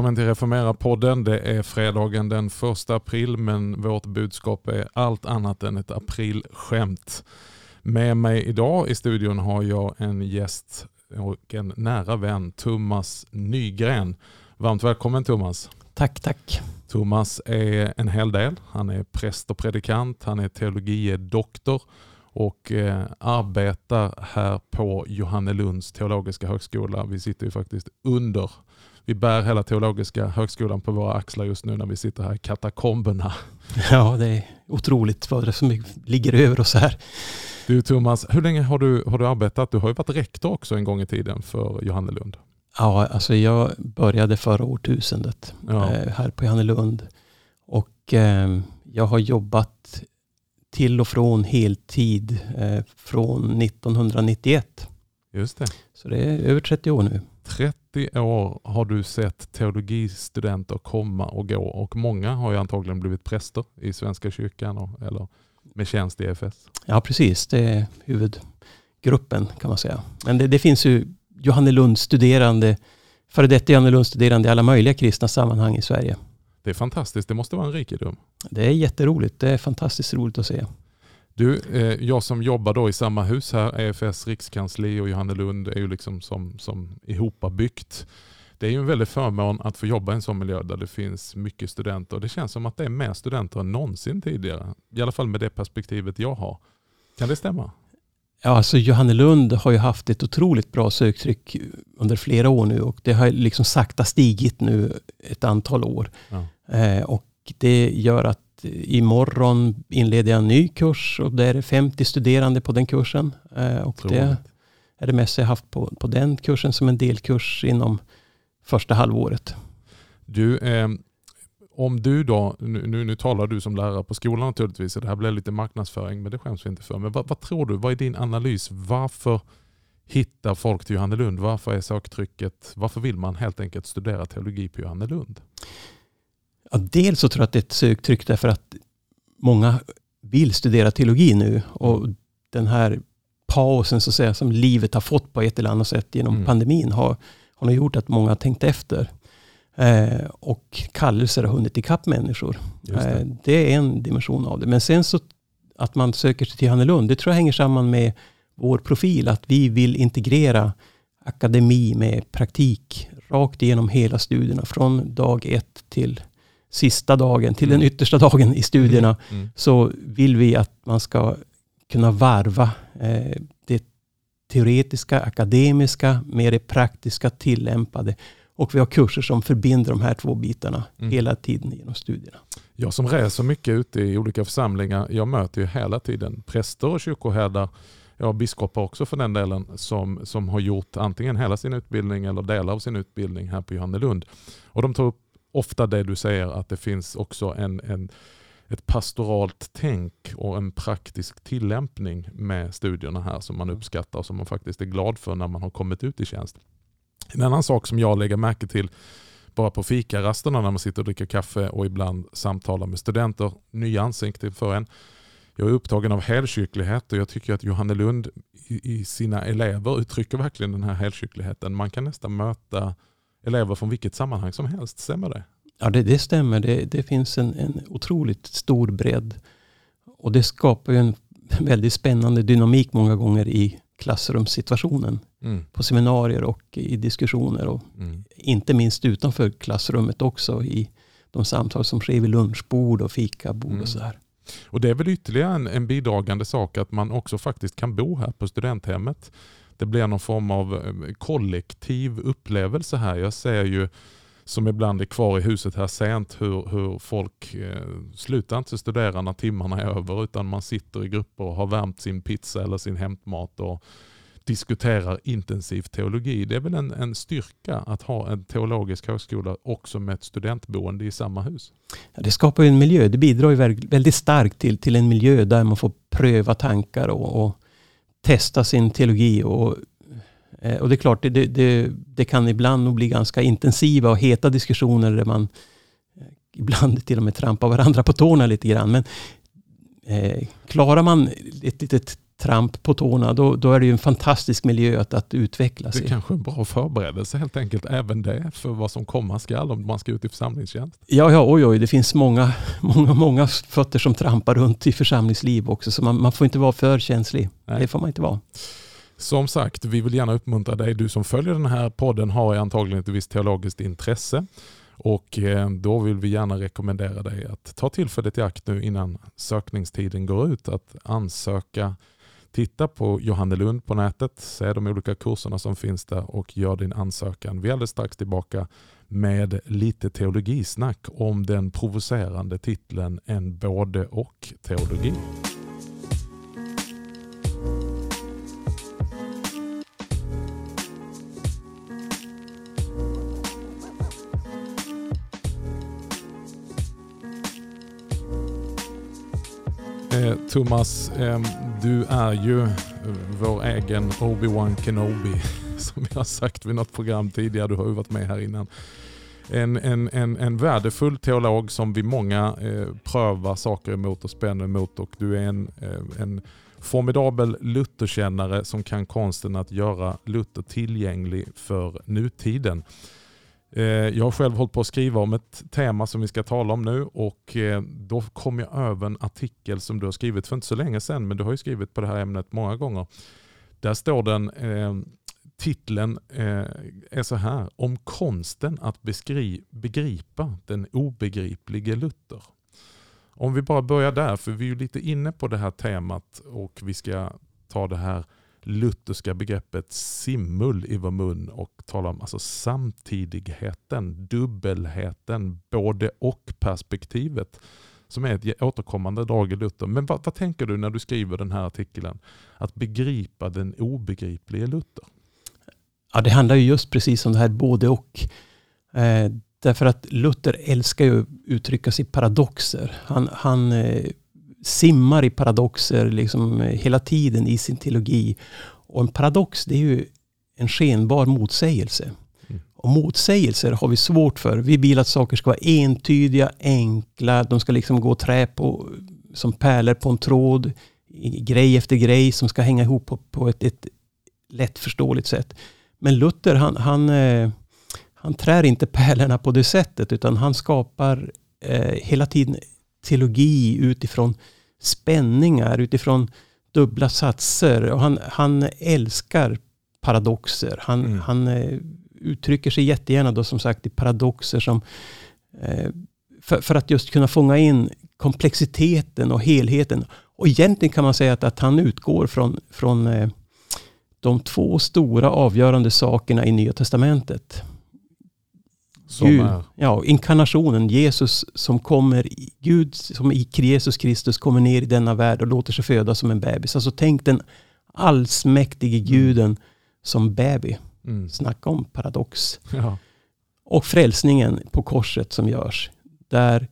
Välkommen till Reformera-podden. Det är fredagen den 1 april men vårt budskap är allt annat än ett aprilskämt. Med mig idag i studion har jag en gäst och en nära vän, Thomas Nygren. Varmt välkommen Thomas. Tack, tack. Thomas är en hel del. Han är präst och predikant, han är teologie doktor och eh, arbetar här på Johannelunds teologiska högskola. Vi sitter ju faktiskt under vi bär hela teologiska högskolan på våra axlar just nu när vi sitter här i katakomberna. Ja, det är otroligt vad det som ligger över oss här. Du Thomas, hur länge har du, har du arbetat? Du har ju varit rektor också en gång i tiden för Johannelund. Ja, alltså jag började förra årtusendet ja. Eh, här på Johannelund. Och eh, jag har jobbat till och från heltid eh, från 1991. Just det. Så det är över 30 år nu. 30 år har du sett teologistudenter komma och gå och många har ju antagligen blivit präster i Svenska kyrkan och, eller med tjänst i EFS. Ja precis, det är huvudgruppen kan man säga. Men det, det finns ju Johannelundsstuderande, före detta Johannelundsstuderande i alla möjliga kristna sammanhang i Sverige. Det är fantastiskt, det måste vara en rikedom. Det är jätteroligt, det är fantastiskt roligt att se. Du, eh, jag som jobbar då i samma hus här, EFS rikskansli och Johannelund är ju liksom som, som ihopabyggt. Det är ju en väldig förmån att få jobba i en sån miljö där det finns mycket studenter. Det känns som att det är mer studenter än någonsin tidigare. I alla fall med det perspektivet jag har. Kan det stämma? Ja, alltså Johannelund har ju haft ett otroligt bra söktryck under flera år nu och det har liksom sakta stigit nu ett antal år. Ja. Eh, och det gör att imorgon inleder jag en ny kurs och det är 50 studerande på den kursen. Eh, och det är det mesta jag haft på, på den kursen som en delkurs inom första halvåret. Du, eh, om du då, nu, nu talar du som lärare på skolan naturligtvis, det här blir lite marknadsföring men det skäms vi inte för. Men vad, vad tror du, vad är din analys? Varför hittar folk till Johannelund? Varför är söktrycket, varför vill man helt enkelt studera teologi på Johannelund? Ja, dels så tror jag att det är ett söktryck därför att många vill studera teologi nu. Och den här pausen så att säga, som livet har fått på ett eller annat sätt genom mm. pandemin har, har nog gjort att många har tänkt efter. Eh, och kallelser har hunnit ikapp människor. Det. Eh, det. är en dimension av det. Men sen så att man söker sig till Johannelund, det tror jag hänger samman med vår profil. Att vi vill integrera akademi med praktik rakt igenom hela studierna. Från dag ett till sista dagen, till mm. den yttersta dagen i studierna, mm. mm. så vill vi att man ska kunna varva eh, det teoretiska, akademiska med det praktiska, tillämpade. Och vi har kurser som förbinder de här två bitarna mm. hela tiden genom studierna. Jag som reser mycket ute i olika församlingar, jag möter ju hela tiden präster och kyrkoherdar, ja biskopar också för den delen, som, som har gjort antingen hela sin utbildning eller delar av sin utbildning här på Johannelund. Och de tar upp ofta det du säger att det finns också en, en, ett pastoralt tänk och en praktisk tillämpning med studierna här som man mm. uppskattar och som man faktiskt är glad för när man har kommit ut i tjänst. En annan sak som jag lägger märke till bara på fikarasterna när man sitter och dricker kaffe och ibland samtalar med studenter, nya ansikten för en. Jag är upptagen av helkyrklighet och jag tycker att Johannelund i, i sina elever uttrycker verkligen den här helkyrkligheten. Man kan nästan möta elever från vilket sammanhang som helst. Stämmer det? Ja, det, det stämmer. Det, det finns en, en otroligt stor bredd. Och det skapar ju en väldigt spännande dynamik många gånger i klassrumssituationen. Mm. På seminarier och i diskussioner. Och mm. Inte minst utanför klassrummet också i de samtal som sker vid lunchbord och fikabord mm. och sådär. Och det är väl ytterligare en, en bidragande sak att man också faktiskt kan bo här på studenthemmet det blir någon form av eh, kollektiv upplevelse här. Jag ser ju som ibland är kvar i huset här sent hur, hur folk eh, slutar inte studera när timmarna är över utan man sitter i grupper och har värmt sin pizza eller sin hämtmat och diskuterar intensiv teologi. Det är väl en, en styrka att ha en teologisk högskola också med ett studentboende i samma hus? Ja, det skapar ju en miljö. Det bidrar ju väldigt starkt till, till en miljö där man får pröva tankar och, och testa sin teologi. Och, eh, och det är klart, det, det, det kan ibland nog bli ganska intensiva och heta diskussioner där man eh, ibland till och med trampar varandra på tårna lite grann. Men eh, klarar man ett litet tramp på tårna, då, då är det ju en fantastisk miljö att, att utvecklas Det är kanske en bra förberedelse helt enkelt, även det för vad som komma skall om man ska ut i församlingstjänst. Ja, ja, oj, oj, det finns många, många, många fötter som trampar runt i församlingsliv också, så man, man får inte vara för känslig. Nej. Det får man inte vara. Som sagt, vi vill gärna uppmuntra dig. Du som följer den här podden har antagligen ett visst teologiskt intresse. Och eh, då vill vi gärna rekommendera dig att ta tillfället i akt nu innan sökningstiden går ut att ansöka. Titta på Johannelund på nätet, se de olika kurserna som finns där och gör din ansökan. Vi är alldeles strax tillbaka med lite teologisnack om den provocerande titeln En både och teologi. Thomas, ehm, du är ju eh, vår egen Obi-Wan Kenobi som jag har sagt vid något program tidigare. Du har ju varit med här innan. En, en, en, en värdefull teolog som vi många eh, prövar saker emot och spänner emot och du är en, eh, en formidabel Lutherkännare som kan konsten att göra Luther tillgänglig för nutiden. Eh, jag har själv hållit på att skriva om ett tema som vi ska tala om nu och eh, då kom jag över en artikel som du har skrivit för inte så länge sedan, men du har ju skrivit på det här ämnet många gånger. Där står den, eh, titeln är så här, om konsten att beskri, begripa den obegriplige Luther. Om vi bara börjar där, för vi är ju lite inne på det här temat och vi ska ta det här lutherska begreppet simul i vår mun och tala om alltså samtidigheten, dubbelheten, både och perspektivet som är ett återkommande drag i Luther. Men vad, vad, tänker du när du skriver den här artikeln? Att begripa den obegriplige Luther? Ja, det handlar ju just precis om det här både och. Eh, därför att Luther älskar ju att uttrycka sig i paradoxer. Han, han eh, simmar i paradoxer liksom eh, hela tiden i sin teologi. Och en paradox det är ju en skenbar motsägelse. Mm. Och motsägelser har vi svårt för. Vi vill att saker ska vara entydiga, enkla, de ska liksom gå trä på, som pärlor på en tråd, grej efter grej som ska hänga ihop på, på ett, ett lättförståeligt sätt. Men Luther, han, han, eh, han trär inte pärlorna på det sättet, utan han skapar eh, hela tiden teologi utifrån spänningar, utifrån dubbla satser. Och han, han älskar paradoxer. Han, mm. han eh, uttrycker sig jättegärna då som sagt i paradoxer som eh, för, för, att just kunna fånga in komplexiteten och helheten. Och egentligen kan man säga att, att han utgår från, från eh, de två stora avgörande sakerna i Nya Testamentet. Gud, är? Ja, inkarnationen, Jesus som kommer, Gud som i Jesus Kristus kommer ner i denna värld och låter sig födas som en bebis. Alltså tänk den allsmäktige mm. guden mm. som baby. Mm. Snacka om paradox. Ja. Och frälsningen på korset som görs. Där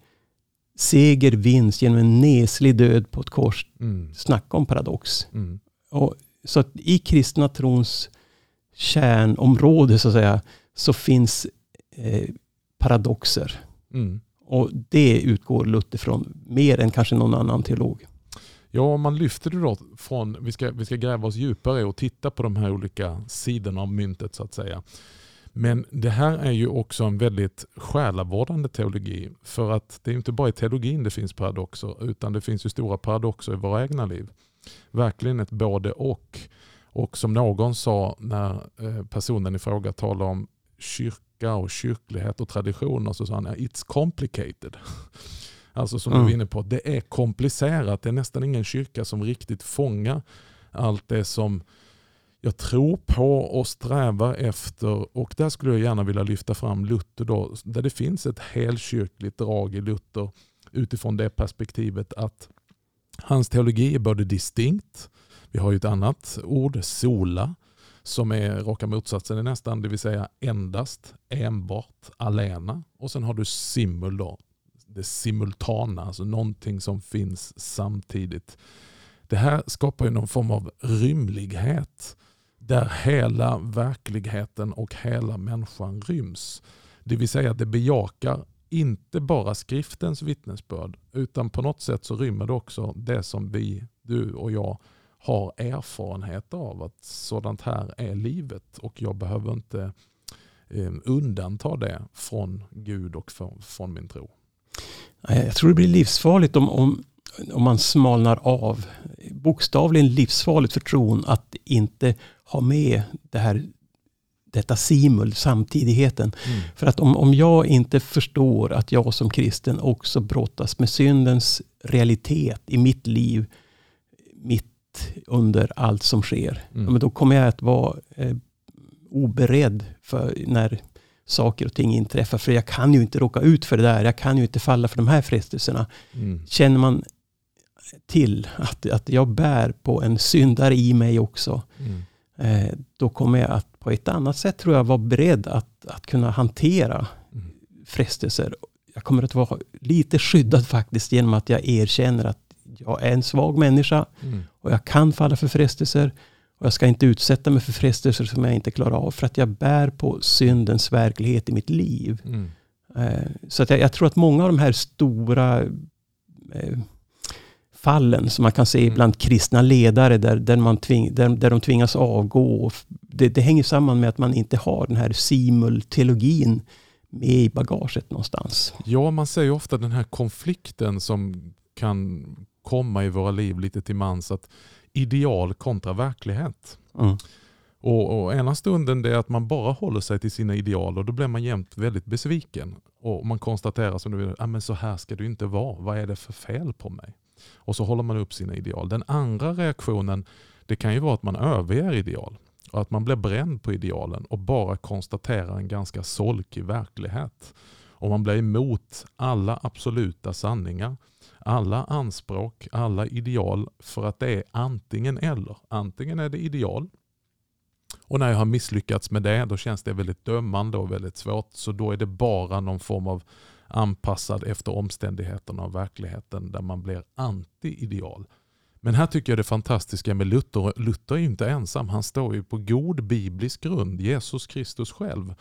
seger vinns genom en neslig död på ett kors. Mm. Snacka om paradox. Mm. Och, så att i kristna trons kärnområde så att säga, så finns Eh, paradoxer. Mm. Och det utgår Luther från mer än kanske någon annan teolog. Ja, om man lyfter det då från, vi ska, vi ska gräva oss djupare och titta på de här olika sidorna av myntet så att säga. Men det här är ju också en väldigt själavårdande teologi. För att det är inte bara i teologin det finns paradoxer, utan det finns ju stora paradoxer i våra egna liv. Verkligen ett både och. Och som någon sa när eh, personen i fråga talade om kyrk kyrka och kyrklighet och traditioner så sa han it's complicated. Alltså som mm. du var inne på, det är komplicerat. Det är nästan ingen kyrka som riktigt fångar allt det som jag tror på och strävar efter. Och där skulle jag gärna vilja lyfta fram Luther då, där det finns ett helkyrkligt drag i Luther utifrån det perspektivet att hans teologi är både distinkt, vi har ju ett annat ord, sola, som är raka motsatsen nästan, det vill säga endast, enbart, alena. Och sen har du simul då, det simultana, alltså någonting som finns samtidigt. Det här skapar ju någon form av rymlighet där hela verkligheten och hela människan ryms. Det vill säga att det bejakar inte bara skriftens vittnesbörd utan på något sätt så rymmer det också det som vi, du och jag har erfarenhet av att sådant här är livet och jag behöver inte eh, undanta det från Gud och från, från min tro. Jag tror det blir livsfarligt om, om, om man smalnar av. Bokstavligen livsfarligt för tron att inte ha med det här detta simul, samtidigheten. Mm. För att om, om jag inte förstår att jag som kristen också brottas med syndens realitet i mitt liv, mitt under allt som sker. Mm. Men då kommer jag att vara eh, oberedd för när saker och ting inträffar. För jag kan ju inte råka ut för det där. Jag kan ju inte falla för de här frestelserna. Mm. Känner man till att, att jag bär på en syndare i mig också. Mm. Eh, då kommer jag att på ett annat sätt tror jag vara beredd att, att kunna hantera mm. frestelser. Jag kommer att vara lite skyddad faktiskt genom att jag erkänner att jag är en svag människa mm. Och jag kan falla för frestelser. Och jag ska inte utsätta mig för frestelser som jag inte klarar av. För att jag bär på syndens verklighet i mitt liv. Mm. Eh, så att jag, jag, tror att många av de här stora eh, fallen som man kan se mm. bland kristna ledare där, där, man tving, där, där de tvingas avgå. Det, det hänger samman med att man inte har den här simulteologin med i bagaget någonstans. Ja, man ju ofta den här konflikten som kan komma i våra liv lite till mans. Att ideal kontra verklighet. Mm. Och, och, ena stunden det är att man bara håller sig till sina ideal och då blir man jämt väldigt besviken. Och man konstaterar som du vill, ah, men så här ska det inte vara. Vad är det för fel på mig? Och så håller man upp sina ideal. Den andra reaktionen det kan ju vara att man överger ideal. Och att man blir bränd på idealen och bara konstaterar en ganska solkig verklighet. Och man blir emot alla absoluta sanningar alla anspråk, alla ideal för att det är antingen eller. Antingen är det ideal och när jag har misslyckats med det då känns det väldigt dömande och väldigt svårt. Så då är det bara någon form av anpassad efter omständigheterna och verkligheten där man blir anti-ideal. Men här tycker jag det fantastiska med Luther, Luther är inte ensam. Han står ju på god biblisk grund. Jesus Kristus själv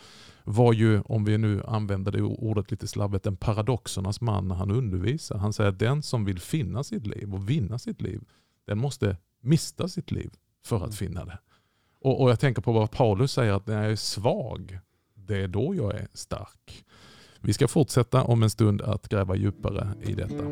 var ju, om vi nu använder det ordet lite slarvigt, en paradoxernas man när han undervisar. Han säger att den som vill finna sitt liv och vinna sitt liv, den måste mista sitt liv för att mm. finna det. Och, och jag tänker på vad Paulus säger, att när jag är svag, det är då jag är stark. Vi ska fortsätta om en stund att gräva djupare i detta.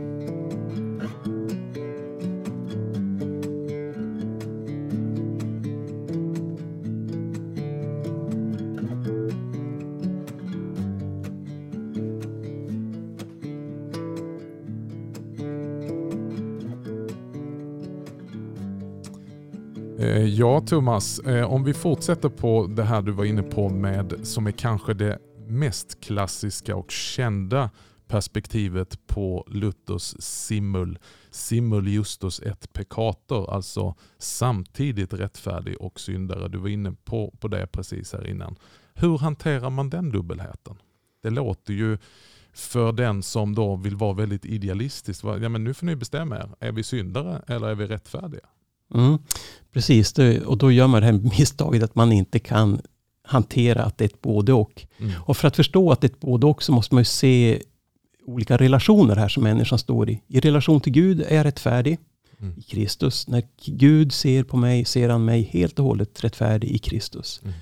Eh, ja, Thomas, eh, om vi fortsätter på det här du var inne på med som är kanske det mest klassiska och kända perspektivet på Luthers simul, simul justus et peccator, alltså samtidigt rättfärdig och syndare. Du var inne på, på det precis här innan. Hur hanterar man den dubbelheten? Det låter ju för den som då vill vara väldigt idealistisk. Ja, men nu får ni bestämma er. Är vi syndare eller är vi rättfärdiga? Mm, precis, det, och då gör man det här misstaget att man inte kan hantera att det är ett både och. Mm. Och för att förstå att det är ett både och så måste man ju se olika relationer här som människan står i. I relation till Gud är jag rättfärdig mm. i Kristus. När Gud ser på mig ser han mig helt och hållet rättfärdig i Kristus. Mm.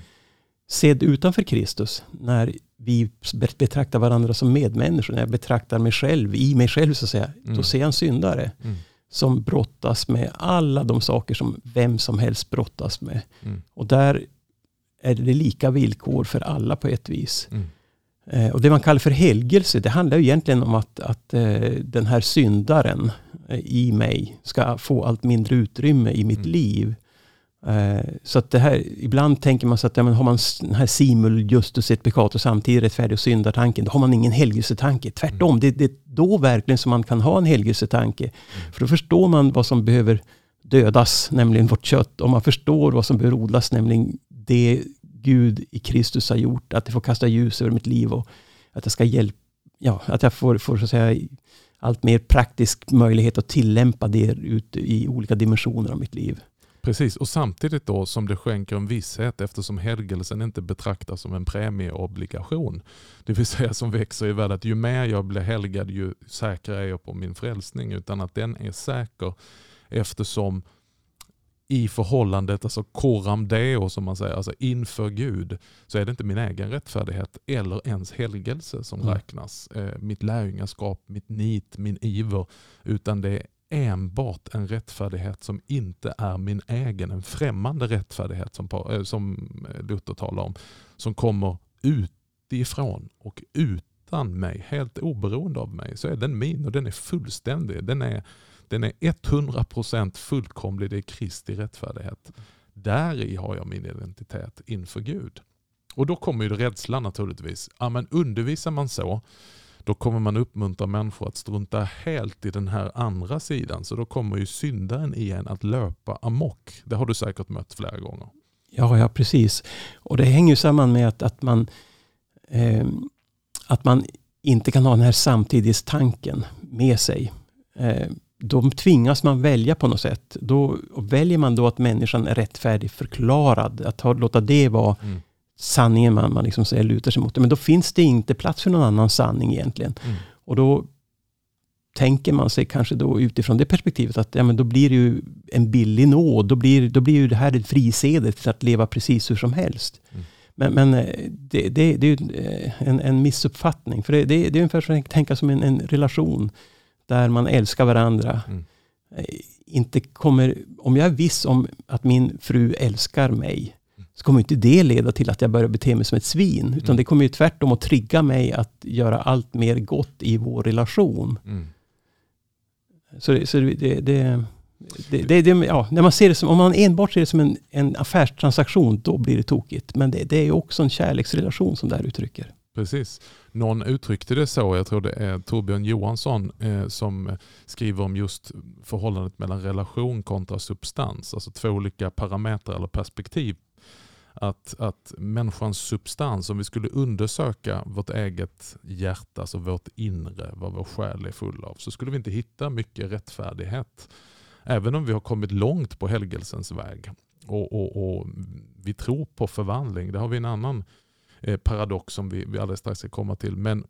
Sedd utanför Kristus, när vi betraktar varandra som medmänniskor, när jag betraktar mig själv, i mig själv så att säga, mm. då ser jag en syndare. Som brottas med alla de saker som vem som helst brottas med. Mm. Och där är det lika villkor för alla på ett vis. Mm. Eh, och det man kallar för helgelse, det handlar ju egentligen om att, att eh, den här syndaren eh, i mig ska få allt mindre utrymme i mitt mm. liv. Eh, så att det här, ibland tänker man så att ja, men har man den här simul justus et peccator samtidigt rättfärdig och syndartanken, då har man ingen helgelsetanke. Tvärtom, det, det är då verkligen som man kan ha en helgelsetanke. Mm. För då förstår man vad som behöver dödas, nämligen vårt kött. Och man förstår vad som behöver odlas, nämligen det Gud i Kristus har gjort. Att det får kasta ljus över mitt liv och att jag ska hjälpa, ja, att jag får, får så att säga, allt mer praktisk möjlighet att tillämpa det ute i olika dimensioner av mitt liv. Precis, och samtidigt då som det skänker en visshet eftersom helgelsen inte betraktas som en premieobligation. Det vill säga som växer i värdet. Ju mer jag blir helgad ju säkrare är jag på min frälsning. Utan att den är säker eftersom i förhållandet, alltså coram deo som man säger, alltså inför Gud, så är det inte min egen rättfärdighet eller ens helgelse som mm. räknas. Eh, mitt lärjungaskap, mitt nit, min iver, utan det är enbart en rättfärdighet som inte är min egen, en främmande rättfärdighet som, eh, som eh, Luther talar om, som kommer utifrån och utan mig, helt oberoende av mig, så är den min och den är fullständig. Den är den är 100% fullkomlig, det är Kristi rättfärdighet. Där i har jag min identitet inför Gud. Och då kommer ju rädslan naturligtvis. Ja, men undervisar man så, då kommer man uppmuntra människor att strunta helt i den här andra sidan. Så då kommer ju syndaren igen att löpa amok. Det har du säkert mött flera gånger. Ja, ja precis. Och det hänger ju samman med att, att, man, eh, att man inte kan ha den här samtidstanken med sig. Eh, då tvingas man välja på något sätt. Då väljer man då att människan är rättfärdig förklarad. Att ha, låta det vara mm. Sanningen man, man liksom säger, lutar sig mot. Men då finns det inte plats för någon annan sanning egentligen. Mm. Och då tänker man sig kanske då utifrån det perspektivet att ja, men då blir det ju en billig nåd. Då blir, då blir ju det här ett frisedel till att leva precis hur som helst. Mm. Men, men eh, det, det, det, är ju eh, en, en missuppfattning. För det, det, det är ungefär som att tänka som en, en relation där man älskar varandra. Mm. Eh, inte kommer, om jag är viss om att min fru älskar mig, så kommer inte det leda till att jag börjar bete mig som ett svin. Utan mm. det kommer ju tvärtom att trigga mig att göra allt mer gott i vår relation. Mm. Så, det, så det, det, det, det, ja, när man ser det som, om man enbart ser det som en, en affärstransaktion, då blir det tokigt. Men det, det är också en kärleksrelation som det här uttrycker. Precis. Någon uttryckte det så, jag tror det är Torbjörn Johansson eh, som skriver om just förhållandet mellan relation kontra substans. Alltså två olika parametrar eller perspektiv. Att, att människans substans, om vi skulle undersöka vårt eget hjärta, alltså vårt inre, vad vår själ är full av, så skulle vi inte hitta mycket rättfärdighet. Även om vi har kommit långt på helgelsens väg. Och, och, och vi tror på förvandling, det har vi en annan eh, paradox som vi, vi alldeles strax ska komma till. Men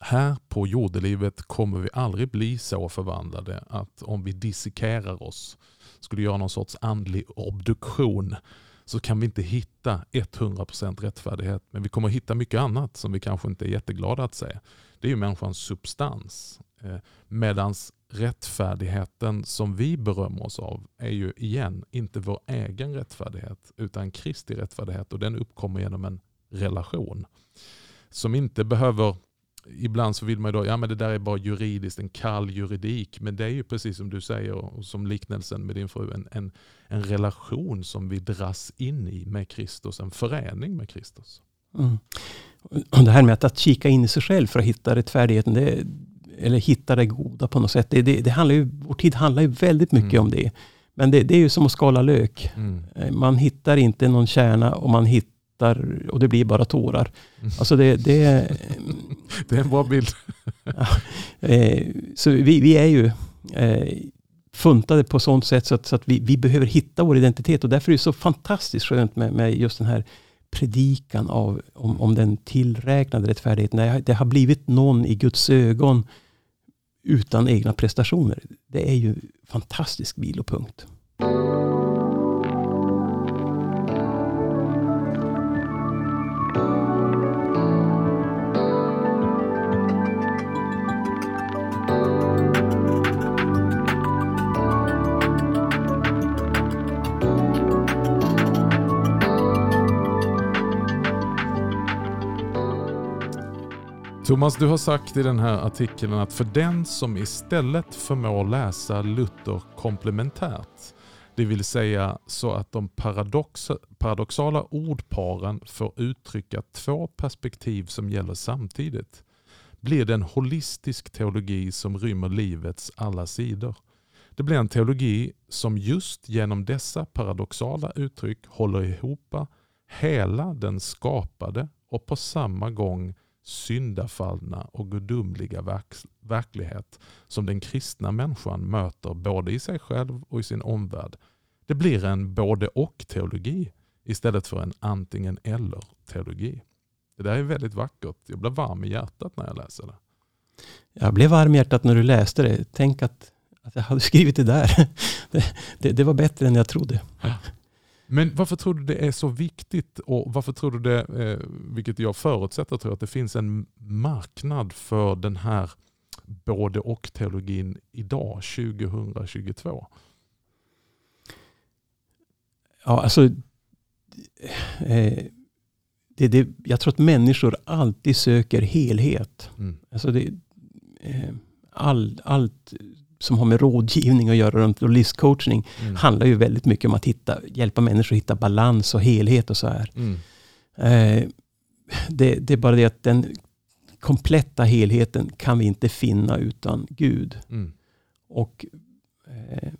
här på jordelivet kommer vi aldrig bli så förvandlade att om vi dissekerar oss, skulle göra någon sorts andlig obduktion, så kan vi inte hitta 100% rättfärdighet. Men vi kommer hitta mycket annat som vi kanske inte är jätteglada att se. Det är ju människans substans. Eh, Medan rättfärdigheten som vi berömmer oss av är ju igen inte vår egen rättfärdighet utan Kristi rättfärdighet och den uppkommer genom en relation. Som inte behöver, ibland så vill man ju då, ja men det där är bara juridiskt, en kall juridik. Men det är ju precis som du säger och som liknelsen med din fru, en, en, en relation som vi dras in i med Kristus, en förening med Kristus. Mm. Och det här med att, att kika in i sig själv för att hitta rättfärdigheten, det, eller hitta det goda på något sätt. Det, det, det handlar ju, vår tid handlar ju väldigt mycket mm. om det. Men det, det, är ju som att skala lök. Mm. Eh, man hittar inte någon kärna och man hittar och det blir bara tårar. Mm. Alltså det, det, det är en bra bild. eh, så vi, vi, är ju eh, funtade på sånt sätt så att, så att vi, vi, behöver hitta vår identitet. Och därför är det så fantastiskt skönt med, med just den här predikan av, om, om den tillräknade rättfärdigheten. Det har blivit någon i Guds ögon utan egna prestationer. Det är ju fantastisk vilopunkt. Thomas, du har sagt i den här artikeln att för den som istället förmår läsa Luther komplementärt, det vill säga så att de paradox paradoxala ordparen får uttrycka två perspektiv som gäller samtidigt, blir det en holistisk teologi som rymmer livets alla sidor. Det blir en teologi som just genom dessa paradoxala uttryck håller ihop hela den skapade och på samma gång syndafallna och gudomliga verk verklighet som den kristna människan möter både i sig själv och i sin omvärld. Det blir en både och teologi istället för en antingen eller teologi. Det där är väldigt vackert. Jag blir varm i hjärtat när jag läser det. Jag blev varm i hjärtat när du läste det. Tänk att, att jag hade skrivit det där. det, det, det, var bättre än jag trodde. Men varför tror du det är så viktigt och varför tror du det, eh, vilket jag förutsätter, tror att det finns en marknad för den här både och teologin idag, 2022? Ja, alltså eh, det, det, jag tror att människor alltid söker helhet. Mm. Alltså det, eh, all, allt som har med rådgivning att göra och livscoachning mm. handlar ju väldigt mycket om att hitta, hjälpa människor att hitta balans och helhet och så här. Mm. Eh, det, det, är bara det att den kompletta helheten kan vi inte finna utan Gud. Mm. Och, eh,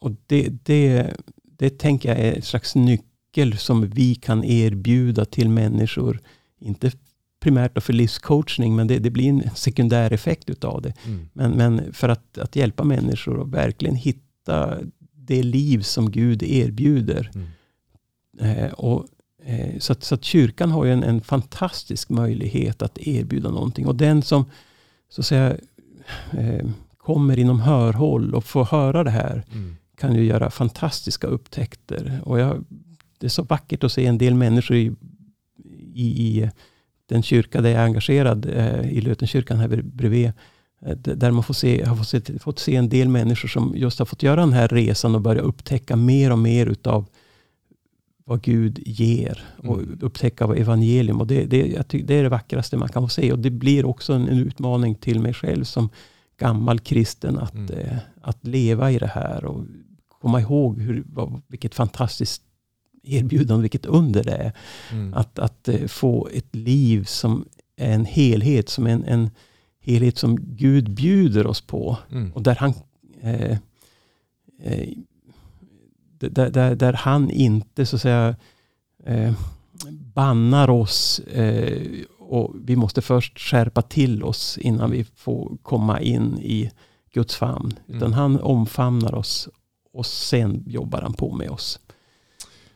och det, det, det tänker jag är en slags nyckel som vi kan erbjuda till människor. Inte primärt för livscoachning, men det, det, blir en sekundär effekt utav det. Mm. Men, men, för att, att hjälpa människor att verkligen hitta det liv som Gud erbjuder. Mm. Eh, och, eh, så, att, så att kyrkan har ju en, en, fantastisk möjlighet att erbjuda någonting. Och den som så att säga, eh, kommer inom hörhåll och får höra det här, mm. kan ju göra fantastiska upptäckter. Och jag, det är så vackert att se en del människor i, i, i den kyrka där jag är engagerad, eh, i Lötenkyrkan här bredvid, eh, där man får se, har fått se, fått se en del människor som just har fått göra den här resan och börja upptäcka mer och mer utav vad Gud ger och mm. upptäcka vad evangelium. Och det, det, jag tycker, det är det vackraste man kan få se. Och det blir också en, en utmaning till mig själv som gammal kristen att, mm. eh, att leva i det här och komma ihåg hur, vad, vilket fantastiskt erbjudande, vilket under det är. Mm. Att, att uh, få ett liv som är en helhet, som en, en helhet som Gud bjuder oss på. Mm. Och där han eh, eh, där, där, där, han inte så att säga eh, bannar oss eh, och vi måste först skärpa till oss innan vi får komma in i Guds famn. Utan mm. han omfamnar oss och sen jobbar han på med oss.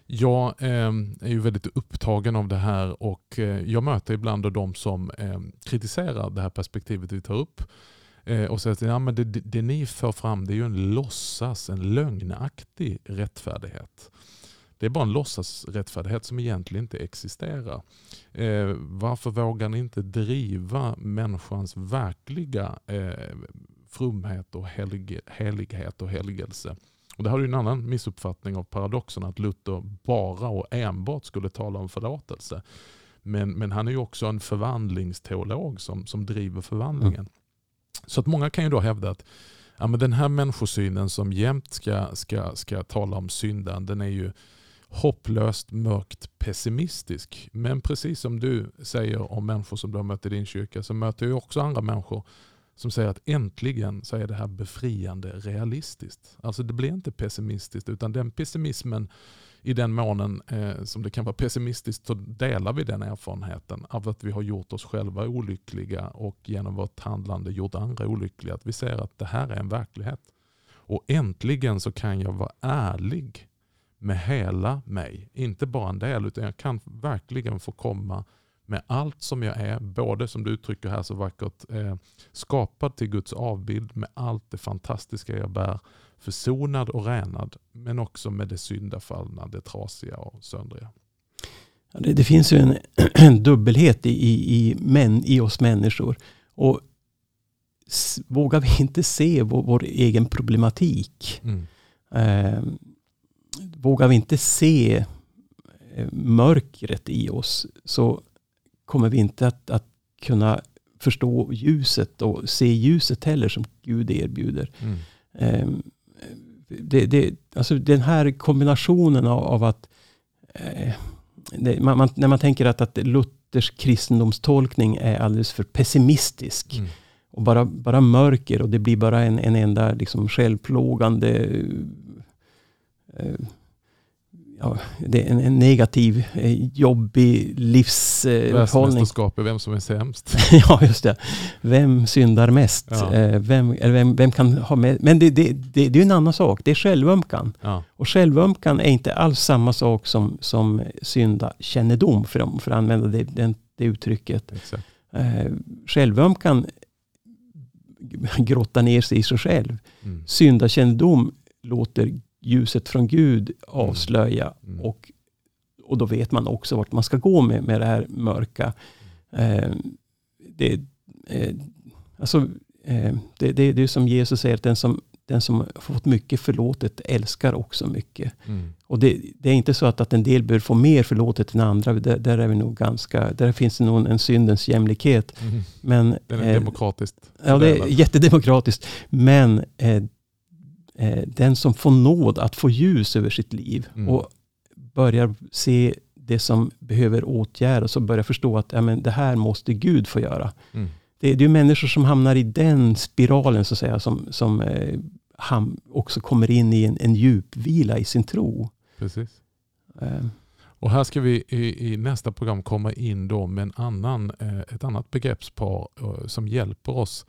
Jag eh, är ju väldigt upptagen av det här och eh, jag möter ibland de som eh, kritiserar det här perspektivet vi tar upp och säger att ja, men det, det, ni för fram det är ju en låtsas, en lögnaktig rättfärdighet. Det är bara en låtsasrättfärdighet som egentligen inte existerar. Eh, varför vågar ni inte driva människans verkliga eh, fromhet och helig, helighet och helgelse och det har ju en annan missuppfattning av paradoxen att Luther bara och enbart skulle tala om förlåtelse. Men, men han är ju också en förvandlingsteolog som, som driver förvandlingen. Mm. Så att många kan ju då hävda att ja, men den här människosynen som jämt ska, ska, ska tala om syndan, den är ju hopplöst mörkt pessimistisk. Men precis som du säger om människor som du har mött i din kyrka så möter jag också andra människor som säger att äntligen så är det här befriande realistiskt. Alltså det blir inte pessimistiskt utan den pessimismen i den månen eh, som det kan vara pessimistiskt så delar vi den erfarenheten av att vi har gjort oss själva olyckliga och genom vårt handlande gjort andra olyckliga. Att vi ser att det här är en verklighet. Och äntligen så kan jag vara ärlig med hela mig. Inte bara en del utan jag kan verkligen få komma med allt som jag är, både som du uttrycker här så vackert, eh, skapad till Guds avbild med allt det fantastiska jag bär, försonad och ränad, men också med det syndafallna, det trasiga och söndriga. Det, det finns ju en, en dubbelhet i, i, i, män, i oss människor. Och vågar vi inte se vår, vår egen problematik, mm. eh, vågar vi inte se eh, mörkret i oss, så kommer vi inte att, att kunna förstå ljuset och se ljuset heller som Gud erbjuder. Mm. Um, det, det, alltså den här kombinationen av, av att eh, det, man, man, när man tänker att, att Luthers kristendomstolkning är alldeles för pessimistisk mm. och bara, bara mörker och det blir bara en, en enda liksom självplågande eh, ja, det är en, en negativ, eh, jobbig livshållning. Världsmästerskap är vem som är sämst. ja, just det. Vem syndar mest? Ja. Eh, vem, eller vem, vem kan ha med? Men det, det, det, det är en annan sak. Det är självömkan. Ja. Och självömkan är inte alls samma sak som, som syndakännedom, för, för att använda det, det, det uttrycket. Exakt. Eh, självömkan grottar ner sig i sig själv. Mm. Syndakännedom låter ljuset från Gud avslöja. Mm. Och, och då vet man också vart man ska gå med, med det här mörka. Eh, det, eh, alltså, eh, det, det, det är som Jesus säger, att den som, den som har fått mycket förlåtet älskar också mycket. Mm. Och det, det är inte så att, att en del bör få mer förlåtet än andra. Där, där är vi nog ganska, där finns det nog en syndens jämlikhet. Mm. Men, Den är eh, demokratiskt Ja, det är jättedemokratiskt. Men eh, eh, den som får nåd att få ljus över sitt liv Mm. och börjar se det som behöver åtgärdas och börjar förstå att ja, men det här måste Gud få göra. Mm. Det, det är människor som hamnar i den spiralen så att säga, som, som eh, ham, också kommer in i en, en djup vila i sin tro. Precis. Eh, Och här ska vi i, i nästa program komma in då med en annan, eh, ett annat begreppspar eh, som hjälper oss.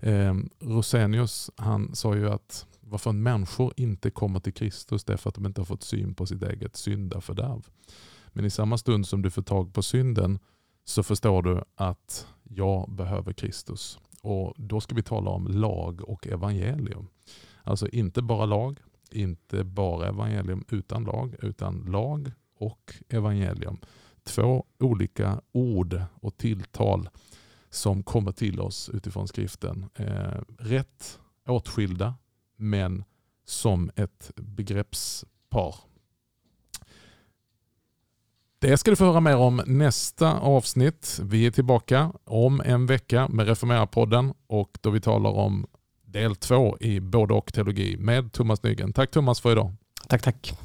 Eh, Rosenius han sa ju att varför människor inte kommer till Kristus det är för att de inte har fått syn på sitt eget syndafördärv. Men i samma stund som du får tag på synden så förstår du att jag behöver Kristus. Och då ska vi tala om lag och evangelium. Alltså inte bara lag, inte bara evangelium utan lag, utan lag och evangelium. Två olika ord och tilltal som kommer till oss utifrån skriften. Eh, rätt åtskilda men som ett begreppspar. Det ska du få höra mer om nästa avsnitt. Vi är tillbaka om en vecka med Reformera-podden och då vi talar om del två i både och teologi med Thomas Nygren. Tack Thomas för idag. tack, tack.